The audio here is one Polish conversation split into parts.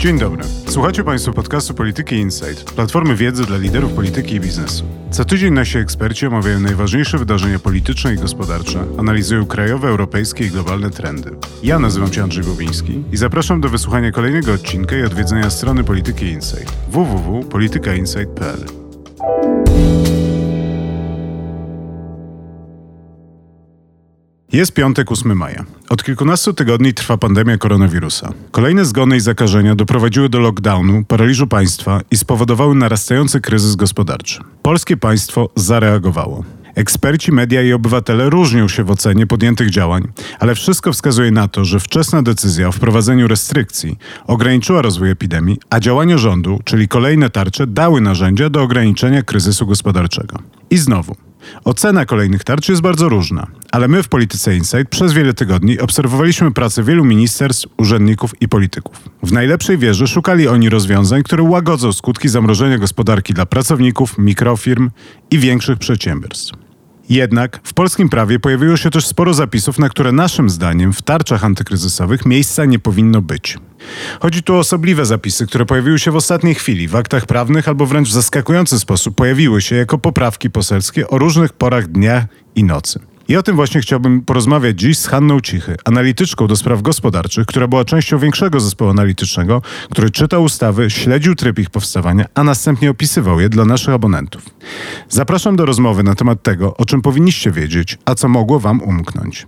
Dzień dobry. Słuchacie Państwo podcastu Polityki Insight, platformy wiedzy dla liderów polityki i biznesu. Co tydzień nasi eksperci omawiają najważniejsze wydarzenia polityczne i gospodarcze, analizują krajowe, europejskie i globalne trendy. Ja nazywam się Andrzej Bobiński i zapraszam do wysłuchania kolejnego odcinka i odwiedzenia strony Polityki Insight www.politykainsight.pl. Jest piątek 8 maja. Od kilkunastu tygodni trwa pandemia koronawirusa. Kolejne zgony i zakażenia doprowadziły do lockdownu, paraliżu państwa i spowodowały narastający kryzys gospodarczy. Polskie państwo zareagowało. Eksperci, media i obywatele różnią się w ocenie podjętych działań, ale wszystko wskazuje na to, że wczesna decyzja o wprowadzeniu restrykcji ograniczyła rozwój epidemii, a działania rządu, czyli kolejne tarcze, dały narzędzia do ograniczenia kryzysu gospodarczego. I znowu, Ocena kolejnych tarcz jest bardzo różna, ale my w Polityce Insight przez wiele tygodni obserwowaliśmy pracę wielu ministerstw, urzędników i polityków. W najlepszej wierze szukali oni rozwiązań, które łagodzą skutki zamrożenia gospodarki dla pracowników, mikrofirm i większych przedsiębiorstw. Jednak w polskim prawie pojawiło się też sporo zapisów, na które naszym zdaniem w tarczach antykryzysowych miejsca nie powinno być. Chodzi tu o osobliwe zapisy, które pojawiły się w ostatniej chwili w aktach prawnych albo wręcz w zaskakujący sposób pojawiły się jako poprawki poselskie o różnych porach dnia i nocy. I o tym właśnie chciałbym porozmawiać dziś z Hanną Cichy, analityczką do spraw gospodarczych, która była częścią większego zespołu analitycznego, który czytał ustawy, śledził tryb ich powstawania, a następnie opisywał je dla naszych abonentów. Zapraszam do rozmowy na temat tego, o czym powinniście wiedzieć, a co mogło Wam umknąć.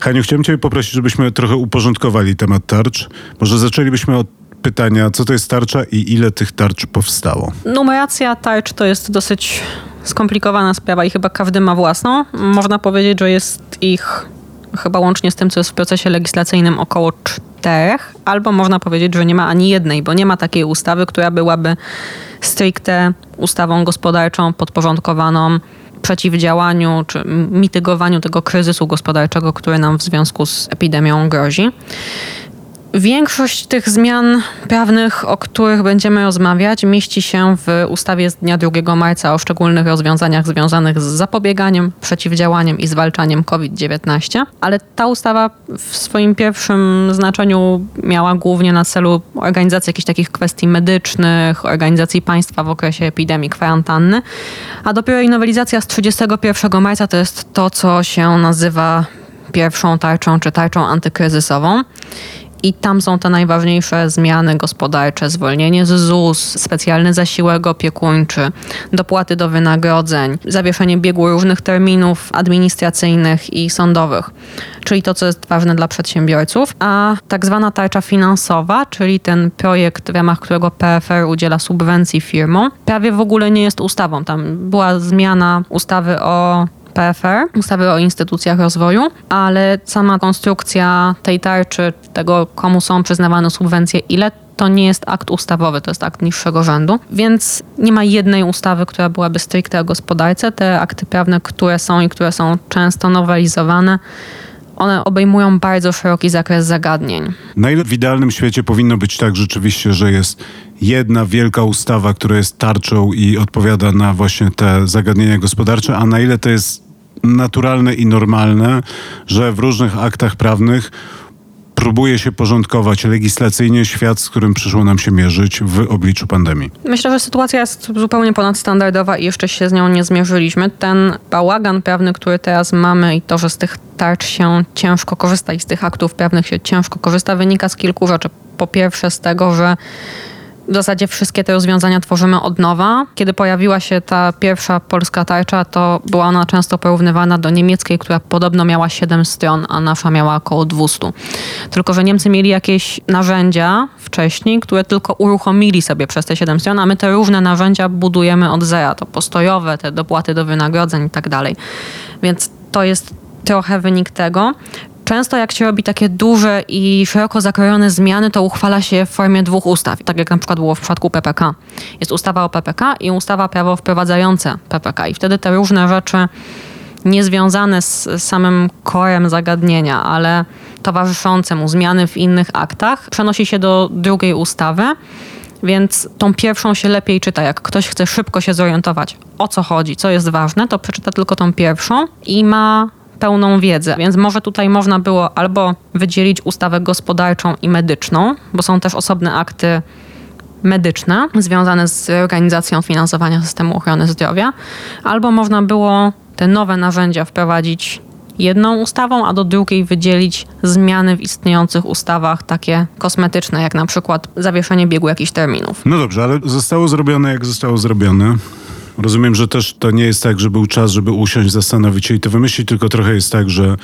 Haniu, chciałem Cię poprosić, żebyśmy trochę uporządkowali temat tarcz. Może zaczęlibyśmy od pytania, co to jest tarcza i ile tych tarcz powstało? Numeracja tarcz to jest dosyć skomplikowana sprawa i chyba każdy ma własną. Można powiedzieć, że jest ich chyba łącznie z tym, co jest w procesie legislacyjnym około czterech, albo można powiedzieć, że nie ma ani jednej, bo nie ma takiej ustawy, która byłaby stricte ustawą gospodarczą podporządkowaną przeciwdziałaniu czy mitygowaniu tego kryzysu gospodarczego, który nam w związku z epidemią grozi. Większość tych zmian prawnych, o których będziemy rozmawiać, mieści się w ustawie z dnia 2 marca o szczególnych rozwiązaniach związanych z zapobieganiem, przeciwdziałaniem i zwalczaniem COVID-19, ale ta ustawa w swoim pierwszym znaczeniu miała głównie na celu organizację jakichś takich kwestii medycznych, organizacji państwa w okresie epidemii, kwarantanny, a dopiero jej nowelizacja z 31 marca to jest to, co się nazywa pierwszą tarczą czy tarczą antykryzysową. I tam są te najważniejsze zmiany gospodarcze, zwolnienie z ZUS, specjalny zasiłek opiekuńczy, dopłaty do wynagrodzeń, zawieszenie biegu różnych terminów administracyjnych i sądowych, czyli to, co jest ważne dla przedsiębiorców, a tak zwana tarcza finansowa, czyli ten projekt, w ramach którego PFR udziela subwencji firmom, prawie w ogóle nie jest ustawą. Tam była zmiana ustawy o PFR, ustawy o instytucjach rozwoju, ale sama konstrukcja tej tarczy, tego komu są przyznawane subwencje, ile to nie jest akt ustawowy, to jest akt niższego rzędu, więc nie ma jednej ustawy, która byłaby stricte o gospodarce. Te akty prawne, które są i które są często nowelizowane, one obejmują bardzo szeroki zakres zagadnień. Na ile w idealnym świecie powinno być tak rzeczywiście, że jest jedna wielka ustawa, która jest tarczą i odpowiada na właśnie te zagadnienia gospodarcze, a na ile to jest naturalne i normalne, że w różnych aktach prawnych próbuje się porządkować legislacyjnie świat, z którym przyszło nam się mierzyć w obliczu pandemii? Myślę, że sytuacja jest zupełnie ponadstandardowa i jeszcze się z nią nie zmierzyliśmy. Ten bałagan prawny, który teraz mamy i to, że z tych tarcz się ciężko korzysta i z tych aktów prawnych się ciężko korzysta, wynika z kilku rzeczy. Po pierwsze z tego, że w zasadzie wszystkie te rozwiązania tworzymy od nowa. Kiedy pojawiła się ta pierwsza polska tarcza, to była ona często porównywana do niemieckiej, która podobno miała 7 stron, a nasza miała około 200. Tylko, że Niemcy mieli jakieś narzędzia wcześniej, które tylko uruchomili sobie przez te 7 stron, a my te różne narzędzia budujemy od zera. To postojowe, te dopłaty do wynagrodzeń i tak dalej. Więc to jest trochę wynik tego. Często jak się robi takie duże i szeroko zakrojone zmiany, to uchwala się w formie dwóch ustaw. Tak jak na przykład było w przypadku PPK. Jest ustawa o PPK i ustawa prawo wprowadzające PPK. I wtedy te różne rzeczy niezwiązane z samym korem zagadnienia, ale towarzyszące mu zmiany w innych aktach, przenosi się do drugiej ustawy. Więc tą pierwszą się lepiej czyta. Jak ktoś chce szybko się zorientować, o co chodzi, co jest ważne, to przeczyta tylko tą pierwszą i ma pełną wiedzę. Więc może tutaj można było albo wydzielić ustawę gospodarczą i medyczną, bo są też osobne akty medyczne związane z organizacją finansowania systemu ochrony zdrowia, albo można było te nowe narzędzia wprowadzić jedną ustawą, a do drugiej wydzielić zmiany w istniejących ustawach, takie kosmetyczne, jak na przykład zawieszenie biegu jakichś terminów. No dobrze, ale zostało zrobione jak zostało zrobione. Rozumiem, że też to nie jest tak, że był czas, żeby usiąść, zastanowić się i to wymyślić, tylko trochę jest tak, że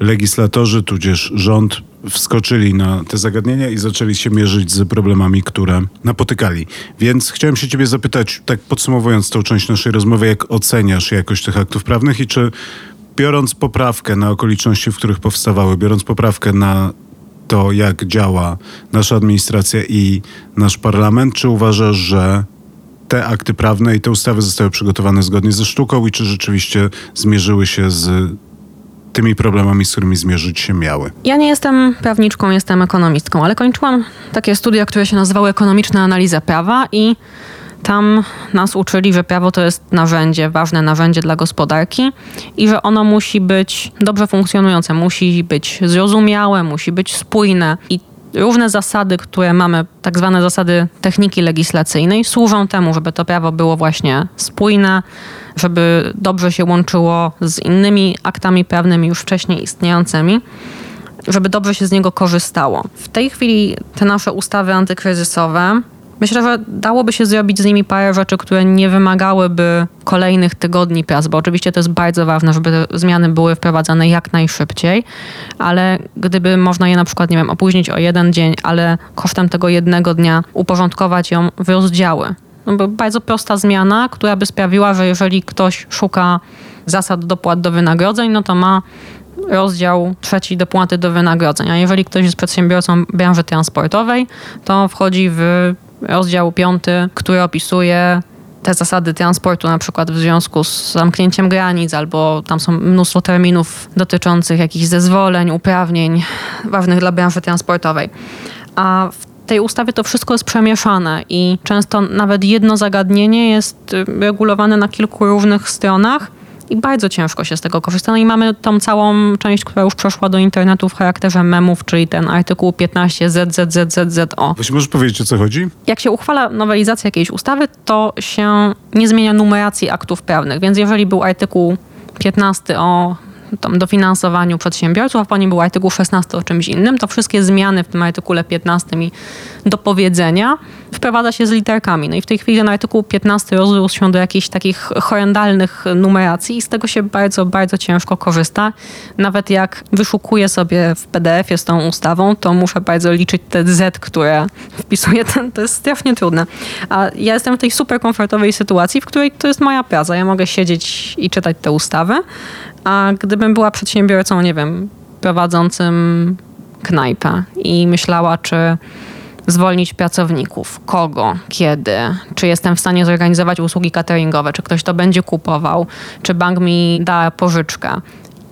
legislatorzy, tudzież rząd wskoczyli na te zagadnienia i zaczęli się mierzyć z problemami, które napotykali. Więc chciałem się ciebie zapytać, tak podsumowując tą część naszej rozmowy, jak oceniasz jakość tych aktów prawnych i czy biorąc poprawkę na okoliczności, w których powstawały, biorąc poprawkę na to, jak działa nasza administracja i nasz parlament, czy uważasz, że te akty prawne i te ustawy zostały przygotowane zgodnie ze sztuką i czy rzeczywiście zmierzyły się z tymi problemami, z którymi zmierzyć się miały? Ja nie jestem prawniczką, jestem ekonomistką, ale kończyłam takie studia, które się nazywały Ekonomiczna Analiza Prawa i tam nas uczyli, że prawo to jest narzędzie, ważne narzędzie dla gospodarki i że ono musi być dobrze funkcjonujące, musi być zrozumiałe, musi być spójne i różne zasady, które mamy, tak zwane zasady techniki legislacyjnej, służą temu, żeby to prawo było właśnie spójne, żeby dobrze się łączyło z innymi aktami prawnymi już wcześniej istniejącymi żeby dobrze się z niego korzystało. W tej chwili te nasze ustawy antykryzysowe Myślę, że dałoby się zrobić z nimi parę rzeczy, które nie wymagałyby kolejnych tygodni prac, bo oczywiście to jest bardzo ważne, żeby zmiany były wprowadzane jak najszybciej, ale gdyby można je na przykład, nie wiem, opóźnić o jeden dzień, ale kosztem tego jednego dnia uporządkować ją w rozdziały. No bardzo prosta zmiana, która by sprawiła, że jeżeli ktoś szuka zasad dopłat do wynagrodzeń, no to ma rozdział trzeci dopłaty do wynagrodzeń. A jeżeli ktoś jest przedsiębiorcą branży transportowej, to wchodzi w rozdział piąty, który opisuje te zasady transportu, na przykład w związku z zamknięciem granic, albo tam są mnóstwo terminów dotyczących jakichś zezwoleń, uprawnień ważnych dla branży transportowej. A w tej ustawie to wszystko jest przemieszane i często nawet jedno zagadnienie jest regulowane na kilku różnych stronach i bardzo ciężko się z tego korzysta. No i mamy tą całą część, która już przeszła do internetu w charakterze memów, czyli ten artykuł 15 ZZZZZO. Właśnie możesz powiedzieć, o co chodzi? Jak się uchwala nowelizacja jakiejś ustawy, to się nie zmienia numeracji aktów prawnych, więc jeżeli był artykuł 15 o tam dofinansowaniu przedsiębiorców, a po nim był artykuł 16 o czymś innym, to wszystkie zmiany w tym artykule 15 i dopowiedzenia wprowadza się z literkami. No i w tej chwili ten artykuł 15 rozrósł się do jakichś takich horrendalnych numeracji i z tego się bardzo, bardzo ciężko korzysta. Nawet jak wyszukuję sobie w PDF-ie z tą ustawą, to muszę bardzo liczyć te Z, które wpisuję. To jest strasznie trudne. A ja jestem w tej super komfortowej sytuacji, w której to jest moja praca. Ja mogę siedzieć i czytać te ustawy, a gdybym była przedsiębiorcą, nie wiem, prowadzącym knajpę i myślała, czy zwolnić pracowników, kogo, kiedy, czy jestem w stanie zorganizować usługi cateringowe, czy ktoś to będzie kupował, czy bank mi da pożyczkę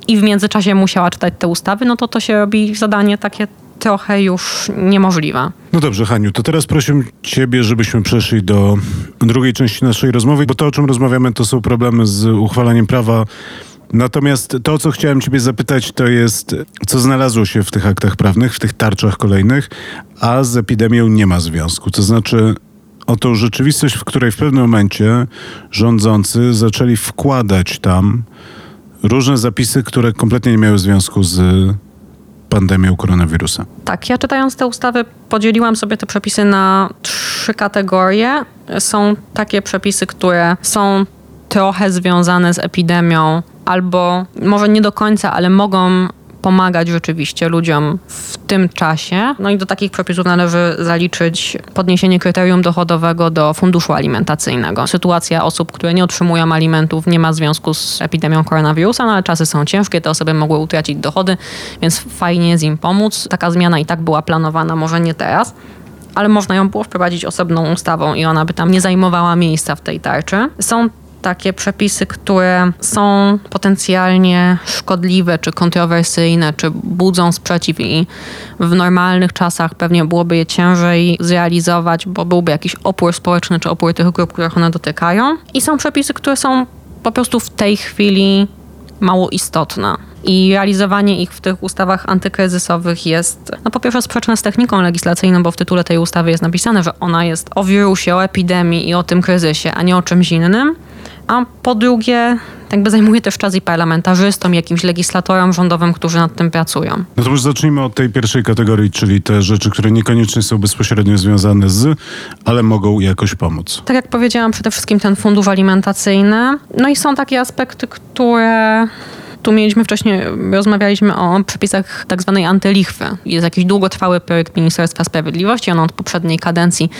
i w międzyczasie musiała czytać te ustawy, no to to się robi zadanie takie trochę już niemożliwe. No dobrze, Haniu, to teraz proszę Ciebie, żebyśmy przeszli do drugiej części naszej rozmowy, bo to, o czym rozmawiamy, to są problemy z uchwalaniem prawa Natomiast to, co chciałem Ciebie zapytać, to jest, co znalazło się w tych aktach prawnych, w tych tarczach kolejnych, a z epidemią nie ma związku. To znaczy, o tą rzeczywistość, w której w pewnym momencie rządzący zaczęli wkładać tam różne zapisy, które kompletnie nie miały związku z pandemią koronawirusa. Tak, ja czytając te ustawy podzieliłam sobie te przepisy na trzy kategorie. Są takie przepisy, które są trochę związane z epidemią, albo może nie do końca, ale mogą pomagać rzeczywiście ludziom w tym czasie. No i do takich przepisów należy zaliczyć podniesienie kryterium dochodowego do funduszu alimentacyjnego. Sytuacja osób, które nie otrzymują alimentów nie ma związku z epidemią koronawirusa, no ale czasy są ciężkie, te osoby mogły utracić dochody, więc fajnie jest im pomóc. Taka zmiana i tak była planowana, może nie teraz ale można ją było wprowadzić osobną ustawą i ona by tam nie zajmowała miejsca w tej tarczy. Są takie przepisy, które są potencjalnie szkodliwe, czy kontrowersyjne, czy budzą sprzeciw i w normalnych czasach pewnie byłoby je ciężej zrealizować, bo byłby jakiś opór społeczny, czy opór tych grup, których one dotykają. I są przepisy, które są po prostu w tej chwili mało istotne. i realizowanie ich w tych ustawach antykryzysowych jest no po pierwsze sprzeczne z techniką legislacyjną, bo w tytule tej ustawy jest napisane, że ona jest o wirusie, o epidemii i o tym kryzysie, a nie o czymś innym. A po drugie, jakby zajmuje też czas i parlamentarzystom, jakimś legislatorom rządowym, którzy nad tym pracują. No to już zacznijmy od tej pierwszej kategorii, czyli te rzeczy, które niekoniecznie są bezpośrednio związane z, ale mogą jakoś pomóc. Tak jak powiedziałam, przede wszystkim ten fundusz alimentacyjny. No i są takie aspekty, które tu mieliśmy wcześniej, rozmawialiśmy o przepisach tak zwanej antylichwy. Jest jakiś długotrwały projekt Ministerstwa Sprawiedliwości. On od poprzedniej kadencji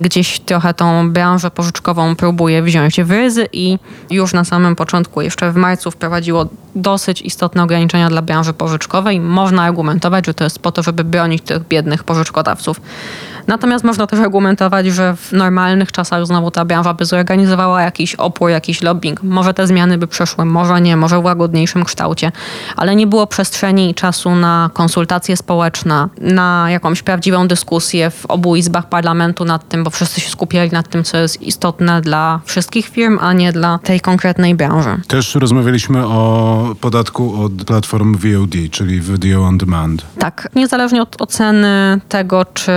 gdzieś trochę tą branżę pożyczkową próbuje wziąć w ryzy i już na samym początku, jeszcze w marcu wprowadziło dosyć istotne ograniczenia dla branży pożyczkowej. Można argumentować, że to jest po to, żeby bronić tych biednych pożyczkodawców. Natomiast można też argumentować, że w normalnych czasach znowu ta branża by zorganizowała jakiś opór, jakiś lobbying. Może te zmiany by przeszły, może nie, może w łagodniejszym kształcie, ale nie było przestrzeni i czasu na konsultacje społeczne, na jakąś prawdziwą dyskusję w obu izbach parlamentu nad tym, bo wszyscy się skupiali nad tym, co jest istotne dla wszystkich firm, a nie dla tej konkretnej branży. Też rozmawialiśmy o podatku od platform VOD, czyli Video On Demand. Tak, niezależnie od oceny tego, czy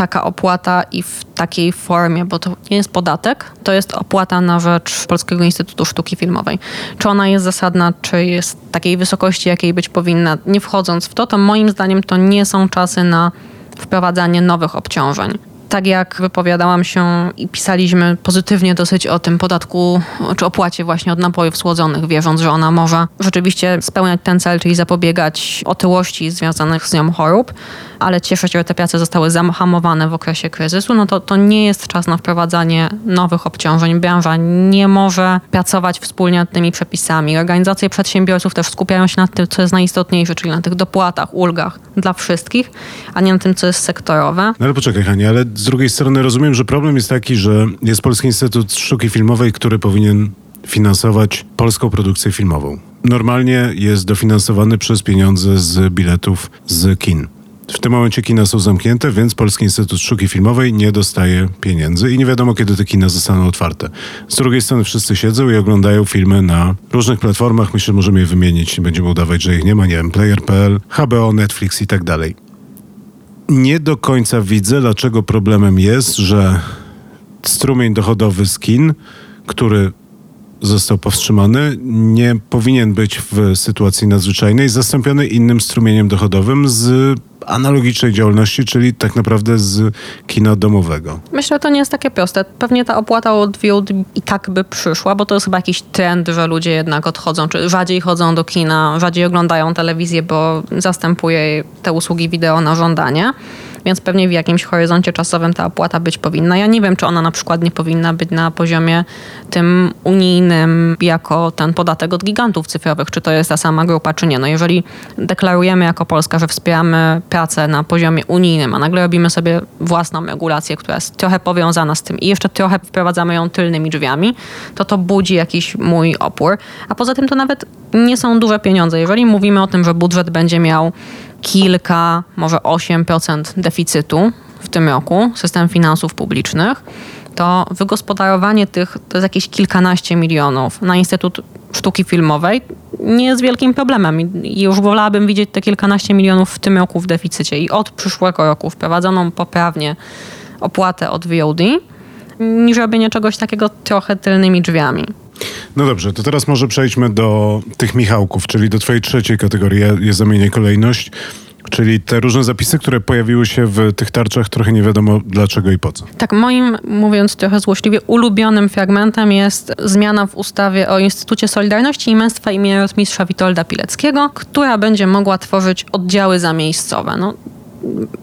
taka opłata i w takiej formie, bo to nie jest podatek, to jest opłata na rzecz Polskiego Instytutu Sztuki Filmowej. Czy ona jest zasadna, czy jest takiej wysokości, jakiej być powinna, nie wchodząc w to, to moim zdaniem to nie są czasy na wprowadzanie nowych obciążeń tak jak wypowiadałam się i pisaliśmy pozytywnie dosyć o tym podatku, czy opłacie właśnie od napojów słodzonych, wierząc, że ona może rzeczywiście spełniać ten cel, czyli zapobiegać otyłości związanych z nią chorób, ale cieszę się, że te prace zostały zahamowane w okresie kryzysu, no to, to nie jest czas na wprowadzanie nowych obciążeń. Branża nie może pracować wspólnie nad tymi przepisami. Organizacje przedsiębiorców też skupiają się na tym, co jest najistotniejsze, czyli na tych dopłatach, ulgach dla wszystkich, a nie na tym, co jest sektorowe. No ale poczekaj, Hania, ale z drugiej strony rozumiem, że problem jest taki, że jest Polski Instytut Sztuki Filmowej, który powinien finansować polską produkcję filmową. Normalnie jest dofinansowany przez pieniądze z biletów z kin. W tym momencie kina są zamknięte, więc Polski Instytut Sztuki Filmowej nie dostaje pieniędzy i nie wiadomo, kiedy te kina zostaną otwarte. Z drugiej strony wszyscy siedzą i oglądają filmy na różnych platformach. Myślę, że możemy je wymienić. Będziemy udawać, że ich nie ma. Nie wiem, Player.pl, HBO, Netflix i tak dalej nie do końca widzę, dlaczego problemem jest, że strumień dochodowy z kin, który został powstrzymany, nie powinien być w sytuacji nadzwyczajnej zastąpiony innym strumieniem dochodowym z analogicznej działalności, czyli tak naprawdę z kina domowego. Myślę, że to nie jest takie proste. Pewnie ta opłata od VOD i tak by przyszła, bo to jest chyba jakiś trend, że ludzie jednak odchodzą, czy rzadziej chodzą do kina, rzadziej oglądają telewizję, bo zastępuje te usługi wideo na żądanie więc pewnie w jakimś horyzoncie czasowym ta opłata być powinna. Ja nie wiem, czy ona na przykład nie powinna być na poziomie tym unijnym, jako ten podatek od gigantów cyfrowych, czy to jest ta sama grupa, czy nie. No jeżeli deklarujemy jako Polska, że wspieramy pracę na poziomie unijnym, a nagle robimy sobie własną regulację, która jest trochę powiązana z tym i jeszcze trochę wprowadzamy ją tylnymi drzwiami, to to budzi jakiś mój opór. A poza tym to nawet nie są duże pieniądze. Jeżeli mówimy o tym, że budżet będzie miał kilka, może 8% deficytu w tym roku, system finansów publicznych, to wygospodarowanie tych to jest jakieś kilkanaście milionów na Instytut Sztuki Filmowej nie jest wielkim problemem. I już wolałabym widzieć te kilkanaście milionów w tym roku w deficycie i od przyszłego roku wprowadzoną poprawnie opłatę od VOD, niż robienie czegoś takiego trochę tylnymi drzwiami. No dobrze, to teraz może przejdźmy do tych Michałków, czyli do twojej trzeciej kategorii. Ja je zamienię kolejność. Czyli te różne zapisy, które pojawiły się w tych tarczach, trochę nie wiadomo dlaczego i po co. Tak, moim, mówiąc trochę złośliwie, ulubionym fragmentem jest zmiana w ustawie o Instytucie Solidarności i Męstwa imienia Rotmistrza Witolda Pileckiego, która będzie mogła tworzyć oddziały zamiejscowe. No,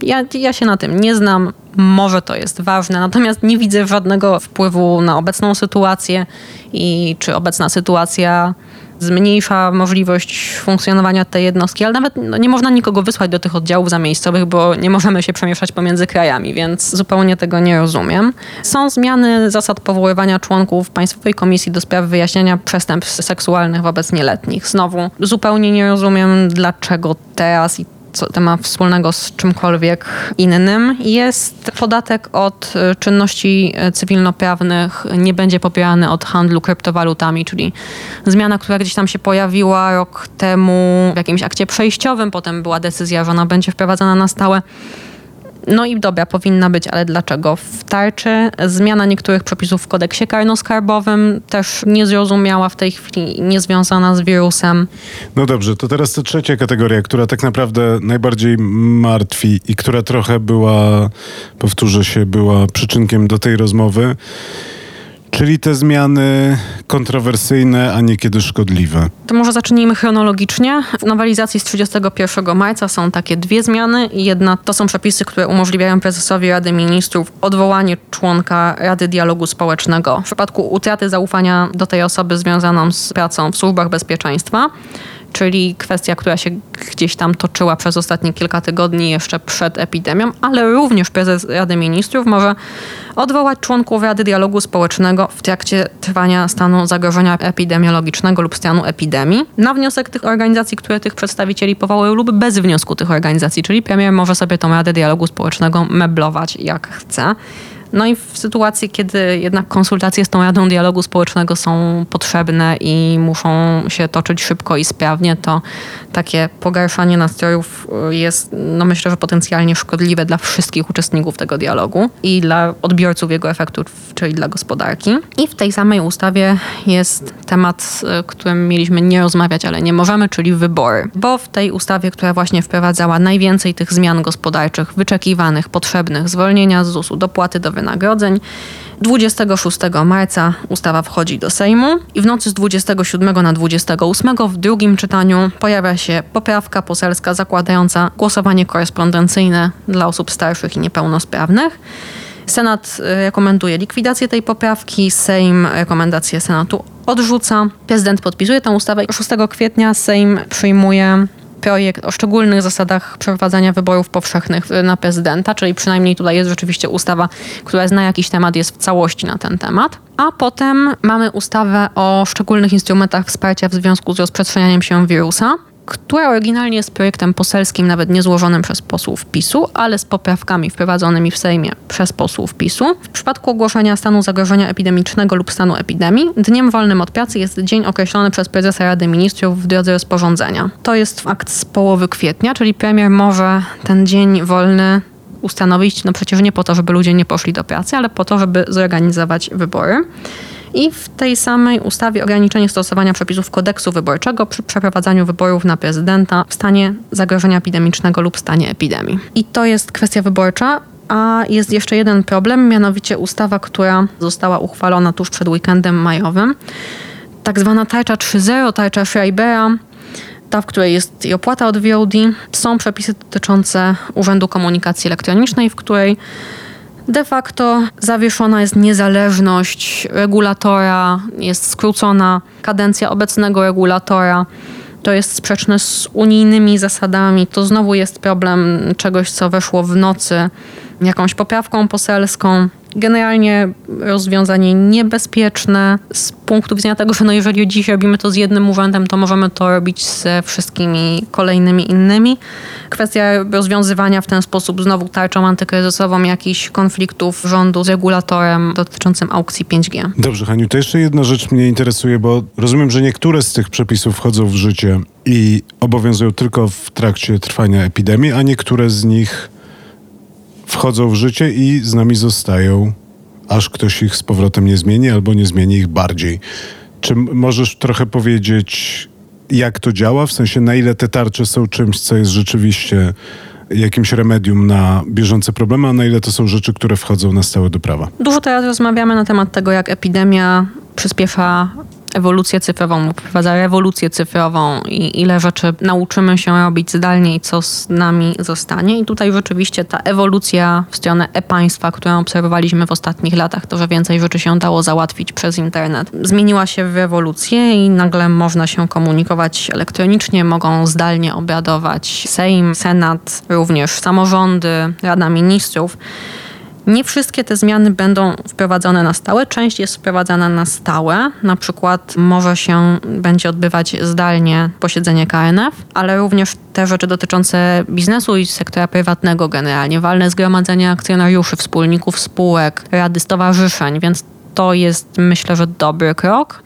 ja, ja się na tym nie znam, może to jest ważne, natomiast nie widzę żadnego wpływu na obecną sytuację i czy obecna sytuacja zmniejsza możliwość funkcjonowania tej jednostki, ale nawet no, nie można nikogo wysłać do tych oddziałów zamiejscowych, bo nie możemy się przemieszczać pomiędzy krajami, więc zupełnie tego nie rozumiem. Są zmiany zasad powoływania członków Państwowej Komisji do spraw wyjaśniania przestępstw seksualnych wobec nieletnich. Znowu zupełnie nie rozumiem, dlaczego teraz i co to ma wspólnego z czymkolwiek innym, jest podatek od e, czynności e, cywilnoprawnych, nie będzie popierany od handlu kryptowalutami, czyli zmiana, która gdzieś tam się pojawiła rok temu w jakimś akcie przejściowym, potem była decyzja, że ona będzie wprowadzana na stałe. No i dobra, powinna być, ale dlaczego? W tarczy zmiana niektórych przepisów w kodeksie karnoskarbowym też niezrozumiała w tej chwili, niezwiązana z wirusem. No dobrze, to teraz ta trzecia kategoria, która tak naprawdę najbardziej martwi i która trochę była, powtórzę się, była przyczynkiem do tej rozmowy. Czyli te zmiany kontrowersyjne, a niekiedy szkodliwe. To może zacznijmy chronologicznie. W nowelizacji z 31 marca są takie dwie zmiany. Jedna to są przepisy, które umożliwiają prezesowi Rady Ministrów odwołanie członka Rady Dialogu Społecznego w przypadku utraty zaufania do tej osoby związaną z pracą w służbach bezpieczeństwa czyli kwestia, która się gdzieś tam toczyła przez ostatnie kilka tygodni jeszcze przed epidemią, ale również prezes Rady Ministrów może odwołać członków Rady Dialogu Społecznego w trakcie trwania stanu zagrożenia epidemiologicznego lub stanu epidemii na wniosek tych organizacji, które tych przedstawicieli powołują lub bez wniosku tych organizacji, czyli premier może sobie tą Radę Dialogu Społecznego meblować jak chce. No i w sytuacji, kiedy jednak konsultacje z tą Radą Dialogu Społecznego są potrzebne i muszą się toczyć szybko i sprawnie, to takie pogarszanie nastrojów y, jest, no myślę, że potencjalnie szkodliwe dla wszystkich uczestników tego dialogu i dla odbiorców jego efektów, czyli dla gospodarki. I w tej samej ustawie jest temat, y, którym mieliśmy nie rozmawiać, ale nie możemy, czyli wybory. Bo w tej ustawie, która właśnie wprowadzała najwięcej tych zmian gospodarczych, wyczekiwanych, potrzebnych, zwolnienia z ZUS-u, dopłaty do wynagrodzeń. 26 marca ustawa wchodzi do Sejmu i w nocy z 27 na 28 w drugim czytaniu pojawia się poprawka poselska zakładająca głosowanie korespondencyjne dla osób starszych i niepełnosprawnych. Senat y, rekomenduje likwidację tej poprawki, Sejm rekomendację Senatu odrzuca. Prezydent podpisuje tę ustawę. 6 kwietnia Sejm przyjmuje projekt o szczególnych zasadach przeprowadzania wyborów powszechnych na prezydenta, czyli przynajmniej tutaj jest rzeczywiście ustawa, która zna jakiś temat, jest w całości na ten temat. A potem mamy ustawę o szczególnych instrumentach wsparcia w związku z rozprzestrzenianiem się wirusa która oryginalnie jest projektem poselskim, nawet nie złożonym przez posłów PiSu, ale z poprawkami wprowadzonymi w Sejmie przez posłów PiSu. W przypadku ogłoszenia stanu zagrożenia epidemicznego lub stanu epidemii, dniem wolnym od pracy jest dzień określony przez prezesa Rady Ministrów w drodze rozporządzenia. To jest akt z połowy kwietnia, czyli premier może ten dzień wolny ustanowić, no przecież nie po to, żeby ludzie nie poszli do pracy, ale po to, żeby zorganizować wybory i w tej samej ustawie ograniczenie stosowania przepisów kodeksu wyborczego przy przeprowadzaniu wyborów na prezydenta w stanie zagrożenia epidemicznego lub stanie epidemii. I to jest kwestia wyborcza. A jest jeszcze jeden problem, mianowicie ustawa, która została uchwalona tuż przed weekendem majowym, tak zwana tarcza 3.0, tarcza Schreibera, ta, w której jest i opłata od VOD. Są przepisy dotyczące Urzędu Komunikacji Elektronicznej, w której De facto zawieszona jest niezależność regulatora, jest skrócona kadencja obecnego regulatora. To jest sprzeczne z unijnymi zasadami. To znowu jest problem czegoś, co weszło w nocy jakąś poprawką poselską. Generalnie rozwiązanie niebezpieczne z punktu widzenia tego, że no jeżeli dziś robimy to z jednym urzędem, to możemy to robić ze wszystkimi kolejnymi innymi. Kwestia rozwiązywania w ten sposób znowu tarczą antykryzysową jakichś konfliktów rządu z regulatorem dotyczącym aukcji 5G. Dobrze, Haniu, to jeszcze jedna rzecz mnie interesuje, bo rozumiem, że niektóre z tych przepisów wchodzą w życie i obowiązują tylko w trakcie trwania epidemii, a niektóre z nich wchodzą w życie i z nami zostają, aż ktoś ich z powrotem nie zmieni albo nie zmieni ich bardziej. Czy możesz trochę powiedzieć, jak to działa? W sensie, na ile te tarcze są czymś, co jest rzeczywiście jakimś remedium na bieżące problemy, a na ile to są rzeczy, które wchodzą na stałe do prawa? Dużo teraz rozmawiamy na temat tego, jak epidemia przyspiesza ewolucję cyfrową, wprowadza rewolucję cyfrową i ile rzeczy nauczymy się robić zdalnie i co z nami zostanie. I tutaj rzeczywiście ta ewolucja w stronę e-państwa, którą obserwowaliśmy w ostatnich latach, to, że więcej rzeczy się dało załatwić przez internet, zmieniła się w rewolucję i nagle można się komunikować elektronicznie, mogą zdalnie obradować Sejm, Senat, również samorządy, Rada Ministrów. Nie wszystkie te zmiany będą wprowadzone na stałe. Część jest wprowadzana na stałe. Na przykład może się będzie odbywać zdalnie posiedzenie KNF, ale również te rzeczy dotyczące biznesu i sektora prywatnego generalnie, walne zgromadzenia akcjonariuszy, wspólników spółek, rady stowarzyszeń, więc to jest myślę, że dobry krok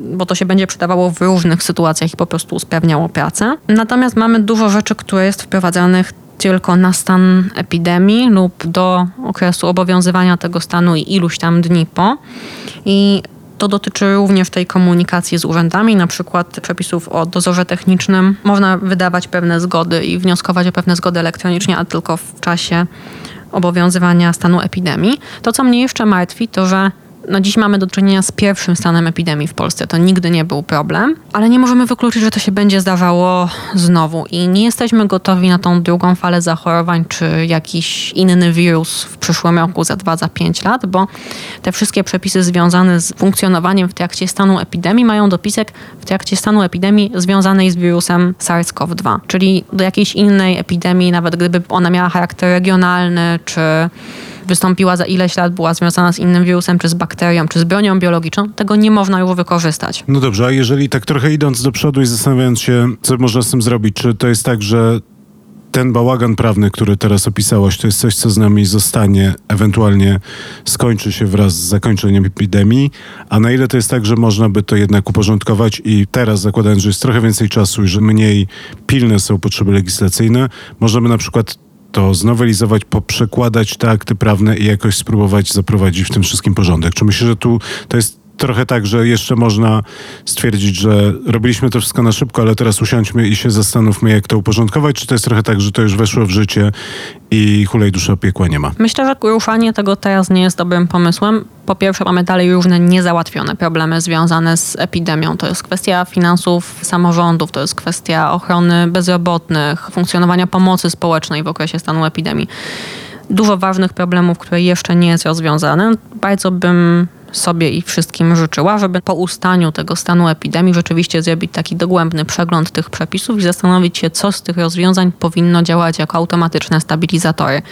bo to się będzie przydawało w różnych sytuacjach i po prostu usprawniało pracę. Natomiast mamy dużo rzeczy, które jest wprowadzanych tylko na stan epidemii lub do okresu obowiązywania tego stanu i iluś tam dni po. I to dotyczy również tej komunikacji z urzędami, na przykład przepisów o dozorze technicznym. Można wydawać pewne zgody i wnioskować o pewne zgody elektronicznie, a tylko w czasie obowiązywania stanu epidemii. To, co mnie jeszcze martwi, to że no dziś mamy do czynienia z pierwszym stanem epidemii w Polsce. To nigdy nie był problem, ale nie możemy wykluczyć, że to się będzie zdarzało znowu i nie jesteśmy gotowi na tą drugą falę zachorowań czy jakiś inny wirus w przyszłym roku za dwa, za pięć lat, bo te wszystkie przepisy związane z funkcjonowaniem w trakcie stanu epidemii mają dopisek w trakcie stanu epidemii związanej z wirusem SARS-CoV-2, czyli do jakiejś innej epidemii, nawet gdyby ona miała charakter regionalny czy wystąpiła za ileś lat, była związana z innym wirusem, czy z bakterią, czy z bronią biologiczną, tego nie można już wykorzystać. No dobrze, a jeżeli tak trochę idąc do przodu i zastanawiając się, co można z tym zrobić, czy to jest tak, że ten bałagan prawny, który teraz opisałaś, to jest coś, co z nami zostanie, ewentualnie skończy się wraz z zakończeniem epidemii, a na ile to jest tak, że można by to jednak uporządkować i teraz, zakładając, że jest trochę więcej czasu i że mniej pilne są potrzeby legislacyjne, możemy na przykład to znowelizować, poprzekładać te akty prawne i jakoś spróbować zaprowadzić w tym wszystkim porządek. Czy myślę, że tu to jest trochę tak, że jeszcze można stwierdzić, że robiliśmy to wszystko na szybko, ale teraz usiądźmy i się zastanówmy, jak to uporządkować, czy to jest trochę tak, że to już weszło w życie i hulej dusza piekła nie ma? Myślę, że ruszanie tego teraz nie jest dobrym pomysłem. Po pierwsze, mamy dalej różne niezałatwione problemy związane z epidemią. To jest kwestia finansów samorządów, to jest kwestia ochrony bezrobotnych, funkcjonowania pomocy społecznej w okresie stanu epidemii. Dużo ważnych problemów, które jeszcze nie jest rozwiązane. Bardzo bym sobie i wszystkim życzyła, żeby po ustaniu tego stanu epidemii rzeczywiście zrobić taki dogłębny przegląd tych przepisów i zastanowić się, co z tych rozwiązań powinno działać jako automatyczne stabilizatory.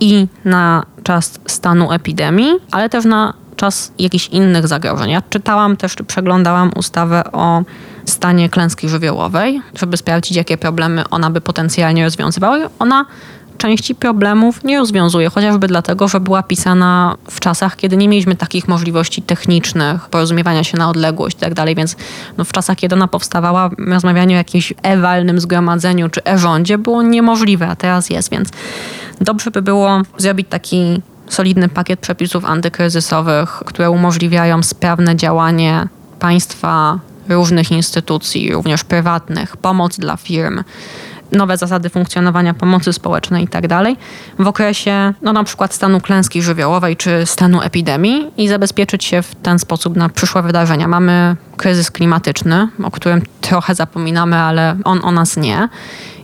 I na czas stanu epidemii, ale też na czas jakichś innych zagrożeń. Ja czytałam też, przeglądałam ustawę o stanie klęski żywiołowej, żeby sprawdzić, jakie problemy ona by potencjalnie rozwiązywała. Ona części problemów nie rozwiązuje, chociażby dlatego, że była pisana w czasach, kiedy nie mieliśmy takich możliwości technicznych, porozumiewania się na odległość i tak dalej, więc no, w czasach, kiedy ona powstawała, rozmawianie o jakimś e-walnym zgromadzeniu czy e-rządzie było niemożliwe, a teraz jest, więc dobrze by było zrobić taki solidny pakiet przepisów antykryzysowych, które umożliwiają sprawne działanie państwa, różnych instytucji, również prywatnych, pomoc dla firm, nowe zasady funkcjonowania pomocy społecznej i tak w okresie no, na przykład stanu klęski żywiołowej czy stanu epidemii i zabezpieczyć się w ten sposób na przyszłe wydarzenia. Mamy kryzys klimatyczny, o którym trochę zapominamy, ale on o nas nie.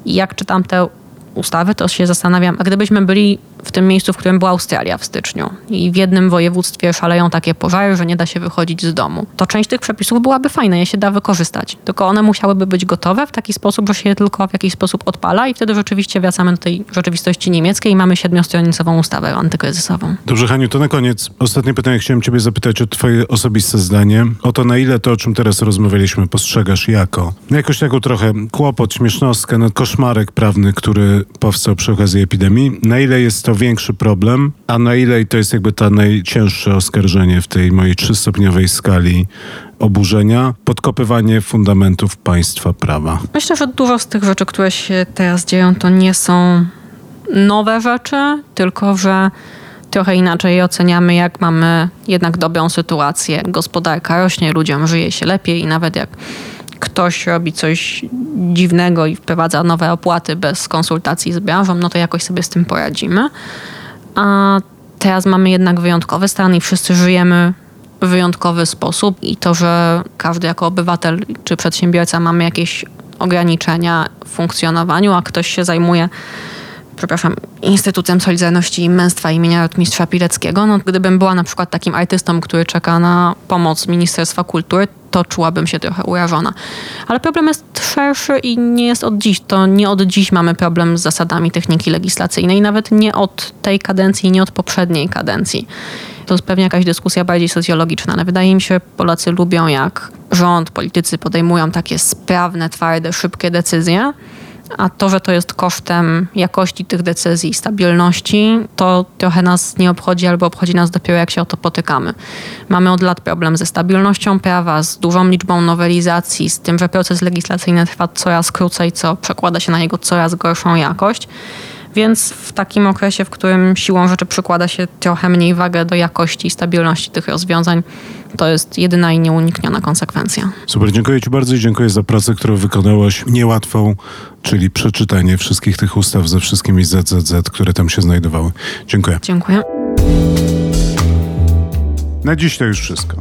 I jak czytam te ustawy, to się zastanawiam, a gdybyśmy byli w tym miejscu, w którym była Australia w styczniu i w jednym województwie szaleją takie pożary, że nie da się wychodzić z domu, to część tych przepisów byłaby fajna, je się da wykorzystać. Tylko one musiałyby być gotowe w taki sposób, że się je tylko w jakiś sposób odpala i wtedy rzeczywiście wracamy do tej rzeczywistości niemieckiej i mamy siedmiostronicową ustawę antykryzysową. Dobrze, Haniu, to na koniec. Ostatnie pytanie chciałem ciebie zapytać o twoje osobiste zdanie, o to na ile to, o czym teraz rozmawialiśmy, postrzegasz jako jakoś taką trochę kłopot, śmiesznostkę, no koszmarek prawny, który powstał przy okazji epidemii. Na ile jest to to większy problem, a na ile to jest jakby ta najcięższe oskarżenie w tej mojej trzystopniowej skali oburzenia, podkopywanie fundamentów państwa prawa? Myślę, że dużo z tych rzeczy, które się teraz dzieją, to nie są nowe rzeczy, tylko że trochę inaczej oceniamy, jak mamy jednak dobrą sytuację. Gospodarka rośnie, ludziom żyje się lepiej i nawet jak ktoś robi coś dziwnego i wprowadza nowe opłaty bez konsultacji z branżą, no to jakoś sobie z tym poradzimy. A teraz mamy jednak wyjątkowy stan i wszyscy żyjemy w wyjątkowy sposób i to, że każdy jako obywatel czy przedsiębiorca mamy jakieś ograniczenia w funkcjonowaniu, a ktoś się zajmuje przepraszam, Instytutem Solidarności i Męstwa imienia Rotmistrza Pileckiego, no gdybym była na przykład takim artystą, który czeka na pomoc Ministerstwa Kultury, to czułabym się trochę urażona. Ale problem jest szerszy i nie jest od dziś. To nie od dziś mamy problem z zasadami techniki legislacyjnej, nawet nie od tej kadencji, nie od poprzedniej kadencji. To jest pewnie jakaś dyskusja bardziej socjologiczna, ale wydaje mi się, Polacy lubią, jak rząd, politycy podejmują takie sprawne, twarde, szybkie decyzje, a to, że to jest kosztem jakości tych decyzji, stabilności, to trochę nas nie obchodzi albo obchodzi nas dopiero jak się o to potykamy. Mamy od lat problem ze stabilnością prawa, z dużą liczbą nowelizacji, z tym, że proces legislacyjny trwa coraz krócej, co przekłada się na jego coraz gorszą jakość. Więc w takim okresie, w którym siłą rzeczy przykłada się trochę mniej wagę do jakości i stabilności tych rozwiązań, to jest jedyna i nieunikniona konsekwencja. Super, dziękuję Ci bardzo i dziękuję za pracę, którą wykonałaś niełatwą, czyli przeczytanie wszystkich tych ustaw ze wszystkimi ZZZ, które tam się znajdowały. Dziękuję. Dziękuję. Na dziś to już wszystko.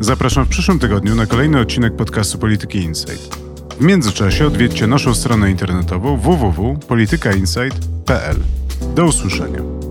Zapraszam w przyszłym tygodniu na kolejny odcinek podcastu Polityki Insight. W międzyczasie odwiedźcie naszą stronę internetową www.politykainsight.pl. Do usłyszenia.